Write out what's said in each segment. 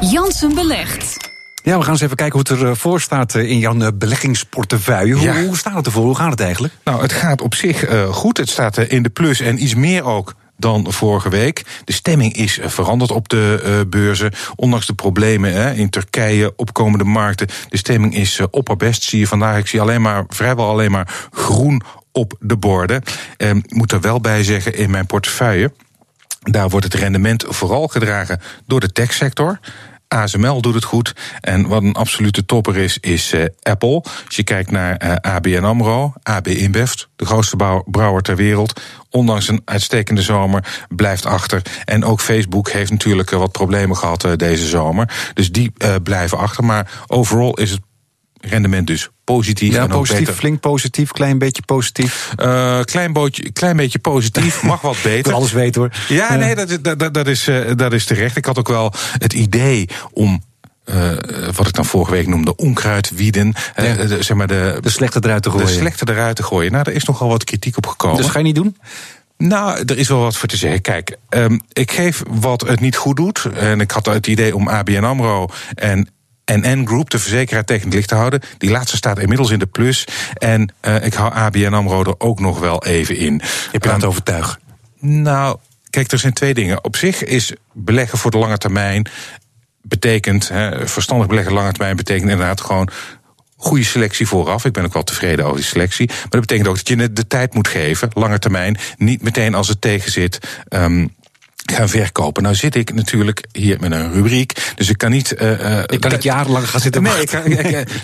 Jansen belegt. Ja, we gaan eens even kijken hoe het ervoor eh, staat eh, in jouw eh, beleggingsportefeuille. Hoe, hoe, staat het ervoor? Hoe gaat het eigenlijk? Nou, het gaat op zich goed. Het staat in de plus en iets meer ook dan vorige week. De stemming is veranderd op de beurzen. Ondanks de problemen in Turkije, opkomende markten. De stemming is opperbest. Zie je vandaag, ik zie alleen maar, vrijwel alleen maar groen op de borden. Ik moet er wel bij zeggen, in mijn portefeuille. Daar wordt het rendement vooral gedragen door de techsector. ASML doet het goed. En wat een absolute topper is, is uh, Apple. Als je kijkt naar eh, ABN AMRO, AB InBev, de grootste brouwer ter wereld. Ondanks een uitstekende zomer, blijft achter. En ook Facebook heeft natuurlijk uh, wat problemen gehad deze zomer. Dus die blijven achter. Maar overal is het rendement dus positief. Ja, en positief, flink positief, klein beetje positief. Uh, klein, bootje, klein beetje positief, mag wat beter. alles weten hoor. Ja, nee, dat, dat, dat, is, uh, dat is terecht. Ik had ook wel het idee om uh, wat ik dan vorige week noemde, onkruidwieden. Ja. de, zeg maar de, de slechte eruit te gooien. De slechte eruit te gooien. Nou, daar is nogal wat kritiek op gekomen. Dus ga je niet doen? Nou, er is wel wat voor te zeggen. Kijk, um, ik geef wat het niet goed doet. En ik had het idee om ABN AMRO en NN Group, de verzekeraar, tegen het licht te houden. Die laatste staat inmiddels in de plus. En uh, ik hou ABN AMRO er ook nog wel even in. Heb je laten um, overtuigen? Nou, kijk, er zijn twee dingen. Op zich is beleggen voor de lange termijn betekent, hè, verstandig beleggen lange termijn betekent inderdaad gewoon goede selectie vooraf. Ik ben ook wel tevreden over die selectie. Maar dat betekent ook dat je de tijd moet geven, lange termijn. Niet meteen als het tegen zit. Um, gaan verkopen. Nou zit ik natuurlijk hier met een rubriek, dus ik kan niet... Uh, ik kan niet jarenlang gaan zitten Nee, ik,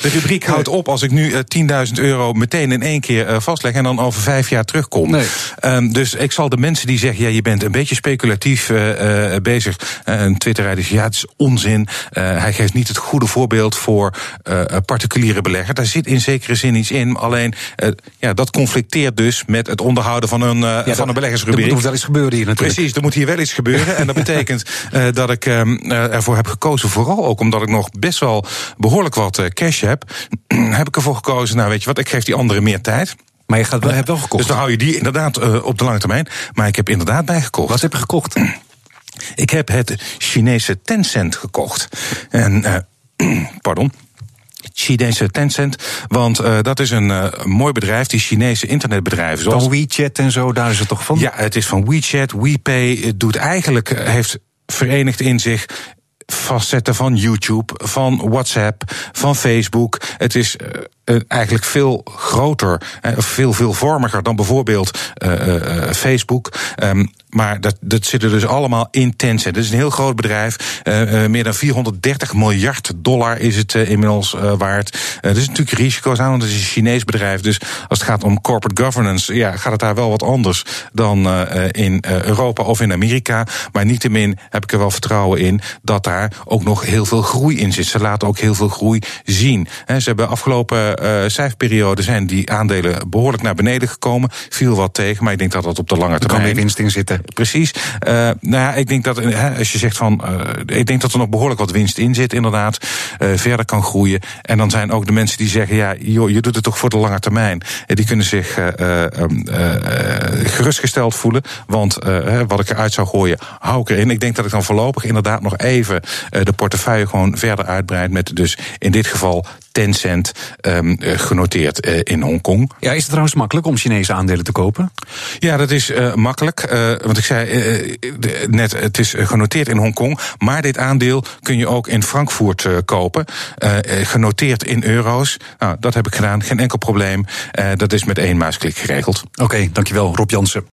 de rubriek houdt op als ik nu uh, 10.000 euro meteen in één keer vastleg... en dan over vijf jaar terugkom. Nee. Um, dus ik zal de mensen die zeggen, ja, je bent een beetje speculatief uh, bezig... een twitter dus ja, het is onzin. hij geeft niet het goede voorbeeld voor particuliere belegger. Daar zit in zekere zin iets in, alleen ja, dat conflicteert dus... met het onderhouden van een, ja, van een beleggersrubriek. Er moet wel eens gebeuren hier natuurlijk. Precies, er moet hier wel iets gebeuren. En dat betekent uh, dat ik uh, ervoor heb gekozen, vooral ook omdat ik nog best wel behoorlijk wat uh, cash heb, heb ik ervoor gekozen, nou weet je wat, ik geef die anderen meer tijd. Maar je gaat wel, hebt wel gekocht. Dus dan hou je die inderdaad uh, op de lange termijn. Maar ik heb inderdaad bijgekocht. Wat heb je gekocht? Ik heb het Chinese Tencent gekocht. En, pardon. Chinese Tencent. Want uh, dat is een uh, mooi bedrijf, die Chinese internetbedrijven. Zoals... Van WeChat en zo, daar is het toch van? Ja, het is van WeChat. WePay het doet eigenlijk, eh, heeft verenigd in zich vastzetten van YouTube, van WhatsApp, van Facebook. Het is eigenlijk veel groter, uh, veel veelvormiger dan bijvoorbeeld uh, Facebook. Um, maar dat, dat zit er dus allemaal in. Het is een heel groot bedrijf. meer dan 430 miljard dollar is het inmiddels waard. er is natuurlijk risico's aan, want het is een Chinees bedrijf. Dus als het gaat om corporate governance, ja, gaat het daar wel wat anders dan in Europa of in Amerika. Maar niettemin heb ik er wel vertrouwen in dat daar ook nog heel veel groei in zit. Ze laten ook heel veel groei zien. ze hebben afgelopen cijferperiode zijn die aandelen behoorlijk naar beneden gekomen. Viel wat tegen, maar ik denk dat dat op de lange termijn. Er kan meer winst in zitten. Precies. Uh, nou ja, ik denk dat als je zegt van. Ik denk dat er nog behoorlijk wat winst in zit, inderdaad. Verder kan groeien. En dan zijn ook de mensen die zeggen: ja, joh, je doet het toch voor de lange termijn. die kunnen zich um, gerustgesteld voelen. Want wat ik eruit zou gooien, hou ik erin. Ik denk dat ik dan voorlopig inderdaad nog even de portefeuille gewoon verder uitbreid. Met dus in dit geval Tencent um, genoteerd uh, in Hongkong. Ja, is het trouwens makkelijk om Chinese aandelen te kopen? Ja, dat is uh, makkelijk. Want ik zei net, het is genoteerd in Hongkong. Maar dit aandeel kun je ook in Frankfurt kopen. genoteerd in euro's. Nou, dat heb ik gedaan. Geen enkel probleem. dat is met één muisklik geregeld. Oké, okay, dankjewel Rob Jansen.